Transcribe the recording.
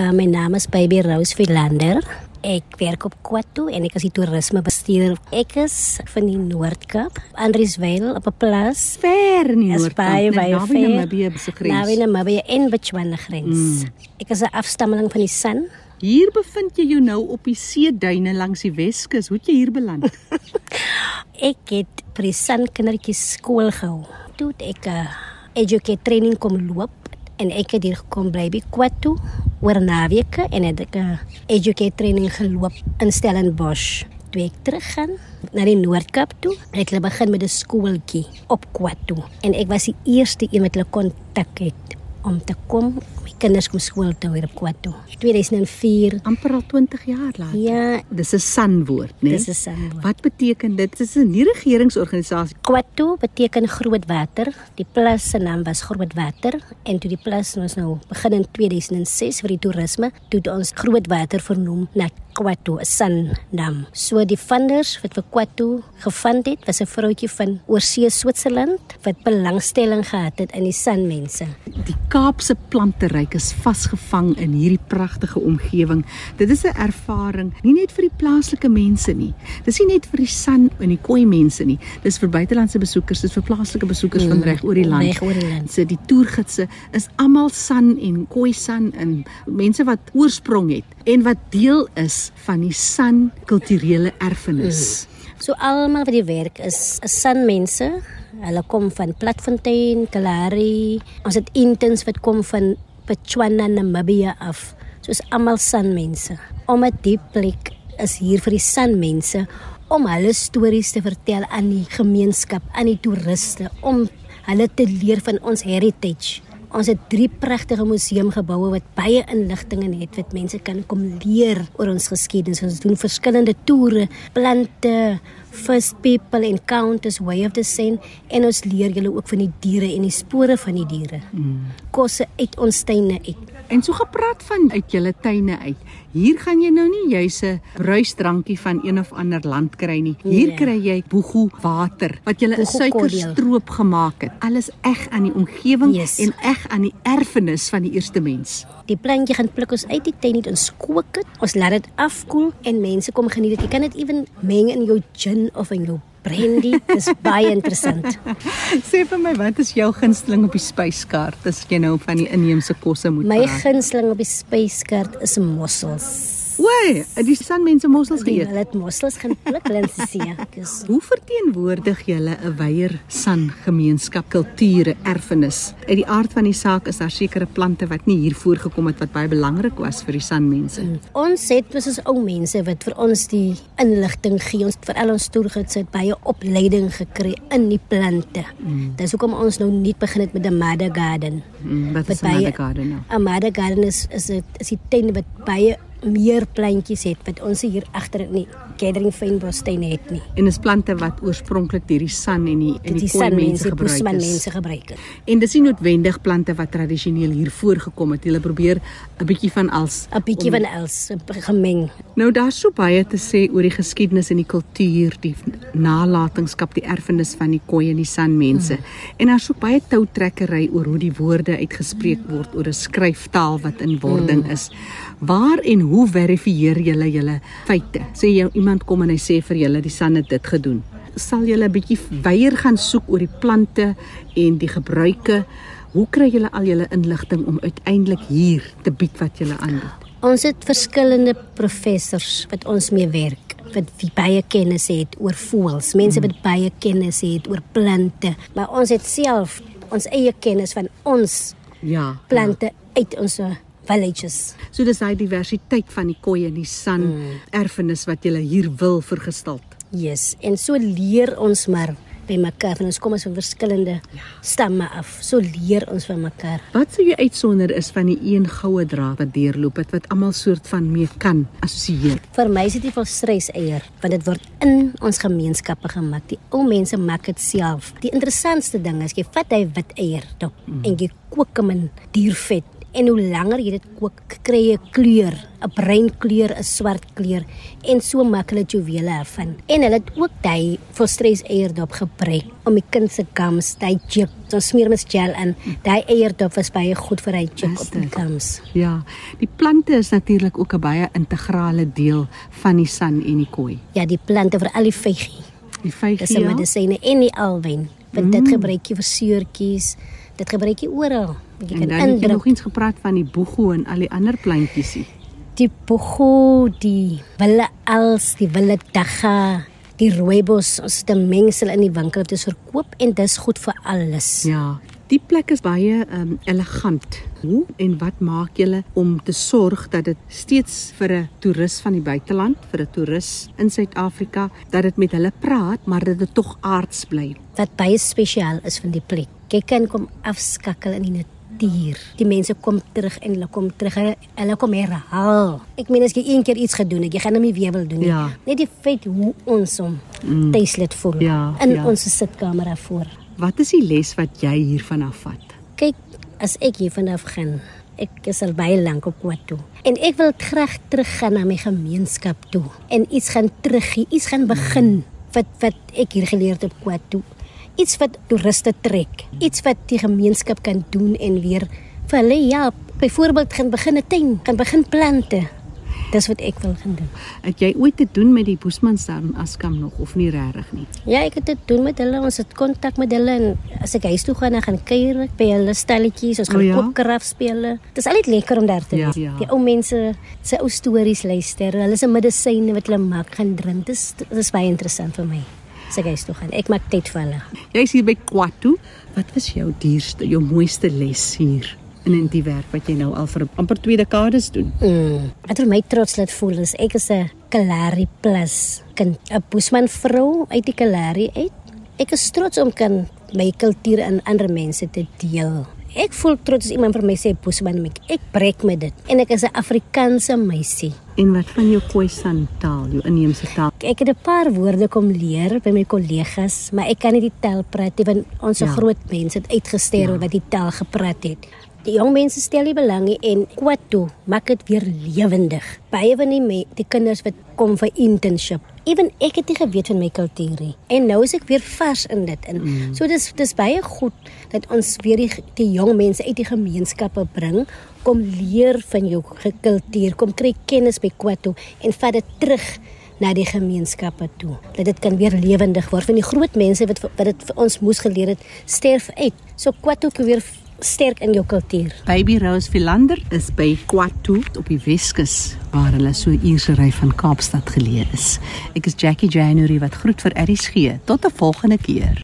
Uh, my naam is Baby Rose Philander. Ek werk op Kwatu en ek is die toerismebestuurder. Ek is van die Noord-Kaap, Andriesville op 'n plaas. Ver in die Noord-Kaap, baie, baie naby ver. Namibië se grens. Naby Namibië en Botswana grens. Mm. Ek is 'n afstammeling van die San. Hier bevind jy jou nou op die seeduine langs die Weskus. Hoe het jy hier beland? Ek het by die San kindertjies skool gehou. Toe ek 'n educate training kom loop en ek het hier gekom bly by Kwatu oor naweke en het ek 'n training geloop in Stellenbosch. Toe ek teruggaan na die Noord-Kaap toe, het hulle begin met 'n skooltjie op Kwatu en ek was die eerste een wat hulle kontak het om te kom om my kinders kom skool toe hier op Kwatu. 2004. amper al 20 jaar later. Ja, Dis 'n sanwoord, né? dis is San. Wat beteken dit? Dit is 'n nie-regeringsorganisasie. Kwatu beteken groot water. Die plus se naam was Groot Water en toe die plus ons nou begin in 2006 vir die toerisme, toe ons Groot Water vernoem na Kwatu, 'n sannaam. So die funders wat vir Kwatu gefund het, was 'n vroutjie van oorsee Switserland wat belangstelling gehad het in die sanmense. Die Kaapse planteryk is vasgevang in hierdie pragtige omgewing. Dit is 'n ervaring nie net vir die plaaslike mense nie. Dis nie net vir die san en die koi mense nie. Dis vir buitelandse besoekers, dis vir plaaslike besoekers van reg oor die land. Reg oor die land. Se die toergidse is almal san en koi san en mense wat oorsprong het en wat deel is van die san kulturele erfenis. So almal wat die werk is, is sanmense. Hulle kom van Platfontein, Kalahari. Ons het interns wat kom van Botswana, Namibië af. Soos almal sanmense. Omdat die plek is hier vir die sanmense om hulle stories te vertel aan die gemeenskap, aan die toeriste, om hulle te leer van ons heritage. Ons het drie pragtige museumgeboue wat baie inligting in het wat mense kan kom leer oor ons geskiedenis. Ons doen verskillende toere, plante, first people encounters, way of the sun en ons leer julle ook van die diere en die spore van die diere. Mm. Kosse uit ons tuine uit. En so gepraat van uit julle tuine uit. Hier gaan jy nou nie juis 'n bruisdrankie van een of ander land kry nie. Hier Nee. kry jy boegu water wat julle 'n suikerstroop gemaak het. Alles eg aan die omgewing Yes. en eg aan die erfenis van die eerste mens. Die plantjie gaan pluk ons uit die tuin uit ons kook dit. Ons laat dit afkoel en mense kom geniet dit. Jy kan dit ewen meng in jou gin of in jou brandy. Dis baie interessant. Sê vir my, wat is jou gunsteling op die spyskaart as jy nou van die inheemse kosse moet My praat? gunsteling op die spyskaart is mossels. Oei, het die sanmense mossels Die geëet. hulle het mossels gaan pluk, hulle sê ja, dis Hoe verteenwoordig julle 'n weier san gemeenskap kulture erfenis? Uit die aard van die saak is daar sekere plante wat nie hier voorgekom het wat baie belangrik was vir die sanmense. Ons het dis is ou mense wat vir ons die inligting gee. Ons vir al ons toergids het baie opleiding gekry in die plante. Mm. Dis hoekom ons nou nie begin het met die Mother Garden. Mm, wat is baie- 'n garden nou? 'n Mother Garden is is dit is die tuin wat baie meer plantjies het wat ons hier agter in die Gathering Fynbos tuin het nie. En is plante wat oorspronklik deur die san en die en die die mense mense, gebruik is. mense gebruik het. En dis nie noodwendig plante wat tradisioneel hier voorgekom het. Hulle probeer 'n bietjie van als 'n bietjie van els gemeng. Nou daar's so baie te sê oor die geskiedenis en die kultuur, die nalatenskap, die erfenis van die koi en die san mense. Mm. En daar's so baie toutrekkery oor hoe die woorde uitgespreek word oor 'n skryftaal wat in wording mm. is. Waar en hoe verifieer julle julle feite? Sê jy iemand kom en hy sê vir julle die san het dit gedoen. Sal julle 'n bietjie weier gaan soek oor die plante en die gebruike? Hoe kry julle al julle inligting om uiteindelik hier te bied wat julle aanbied? Ons het verskillende professors wat ons mee werk wat baie kennis het oor voëls, mense wat baie kennis het oor plante, maar ons het self ons eie kennis van ons Ja. plante uit ons villages. So dis daai diversiteit van die koei en die san mm. erfenis wat jy hier wil vergestalt. Yes, en so leer ons maar by mekaar en ons kom ons van verskillende ja. stamme af. So leer ons van mekaar. Wat sou jy uitsonder is van die een goue draad wat deurloop het wat almal soort van mee kan assosieer? Vir my is dit nie volstreis eier, want dit word in ons gemeenskappe gemaak. Die ou mense maak dit self. Die interessantste ding is jy vat hy wit eier dop mm. en jy kook hom in diervet En hoe langer jy dit kook, kry jy 'n kleur, 'n bruin kleur, 'n swart kleur en so maak hulle juwele ervan. En hulle het ook daai volstres eierdop gebruik om die kind se gums, daai chip, so smeer mens gel in. Daai eierdop was baie goed vir hy Is op die gums. Ja, die plante is natuurlik ook 'n baie integrale deel van die san en die koi. Ja, die plante vir al die vygie. Die vygie. Dis 'n ja? medisyne en die alwyn. Want Mm. dit gebruik jy vir seurtjies. Dit gebruik jy oral. Jy En kan dan het jy indruk nog eens gepraat van die boego en al die ander plantjies. Die pogo, die wille als, die wille dagga, die rooibos, ons het 'n mengsel in die winkel te verkoop en dis goed vir alles. Ja, die plek is baie um, elegant. Hoe en wat maak julle om te sorg dat dit steeds vir 'n toerist van die buiteland, vir 'n toerist in Suid-Afrika, dat dit met hulle praat, maar dat dit tog aards bly? Wat baie spesiaal is van die plek. Jy kan kom afskakel in die natuur. Die mense kom terug en hulle kom terug. Hulle, hulle kom herhaal. Ek meen as jy een keer iets gedoen het, jy gaan hom nie weer wil doen nie. Ja. Net die feit hoe ons hom mm. tuislet voel Ja, in ja. ons sitkamer daarvoor. Wat is die les wat jy hiervan afvat? Kyk, as ek hier vanaf gaan, ek is al baie lank op Kwad toe. En ek wil graag teruggaan na my gemeenskap toe en iets gaan teruggee, iets gaan begin wat wat ek hier geleer het op Kwad toe. Iets wat toeriste trek, iets wat die gemeenskap kan doen en weer vir hulle help. Byvoorbeeld gaan begin 'n tuin, gaan begin plante. Dis wat ek wil gaan doen. Het jy ooit te doen met die Boesmansdarm Askam nog of nie regtig nie? Ja, ek het dit doen met hulle. Ons het kontak met hulle en as ek huis toe gaan, dan gaan kuier ek by hulle stalletjies. Ons gaan oh, ja? ja? kopkraf speel. Dit is altyd lekker om daar te Ja, wees. ja. Die ou mense se ou stories luister. Hulle se medisyne wat hulle maak, gaan drink. Dis dis baie interessant vir my. As ek huis toe gaan. Ek maak tyd vir hulle. Jy's hier by Kwatu. Wat was jou duurste, jou mooiste les hier in in die werk wat jy nou al vir amper 2 dekades doen? Mm. Wat vir my trots laat voel is ek is 'n Kalahari plus kind, 'n Boesman vrou uit die Kalahari uit. Ek is trots om kan my kultuur aan ander mense te deel. Ek voel trots as iemand vir my sê Boesman ek, ek breek met dit en ek is 'n Afrikaanse meisie. En wat van jou Khoisan taal, jou inheemse taal? Ek het 'n paar woorde kom leer by my kollegas, maar ek kan nie die taal praat nie want ons Ja. groot mense het uitgesterf Ja. wat die taal gepraat het. Die jong mense stel nie belang nie en Kwatu maak dit weer lewendig. Baie van die, me- die kinders wat kom vir internship. Ewen ek het nie geweet van my kultuur nie. En nou is ek weer vars in dit in. Mm. So dis dis baie goed dat ons weer die, die jong mense uit die gemeenskappe bring kom leer van jou kultuur, kom kry kennis by Kwatu en vat dit terug na die gemeenskappe toe. Dat dit kan weer lewendig word. Want die groot mense wat wat dit vir ons moes geleer het, sterf uit. So Kwatu kan weer sterk in jou kultuur. Baby Rose Philander is by Kwatu op die Weskus waar hulle so uurse ry van Kaapstad geleë is. Ek is Jackie January wat groet vir RSG. Tot 'n volgende keer.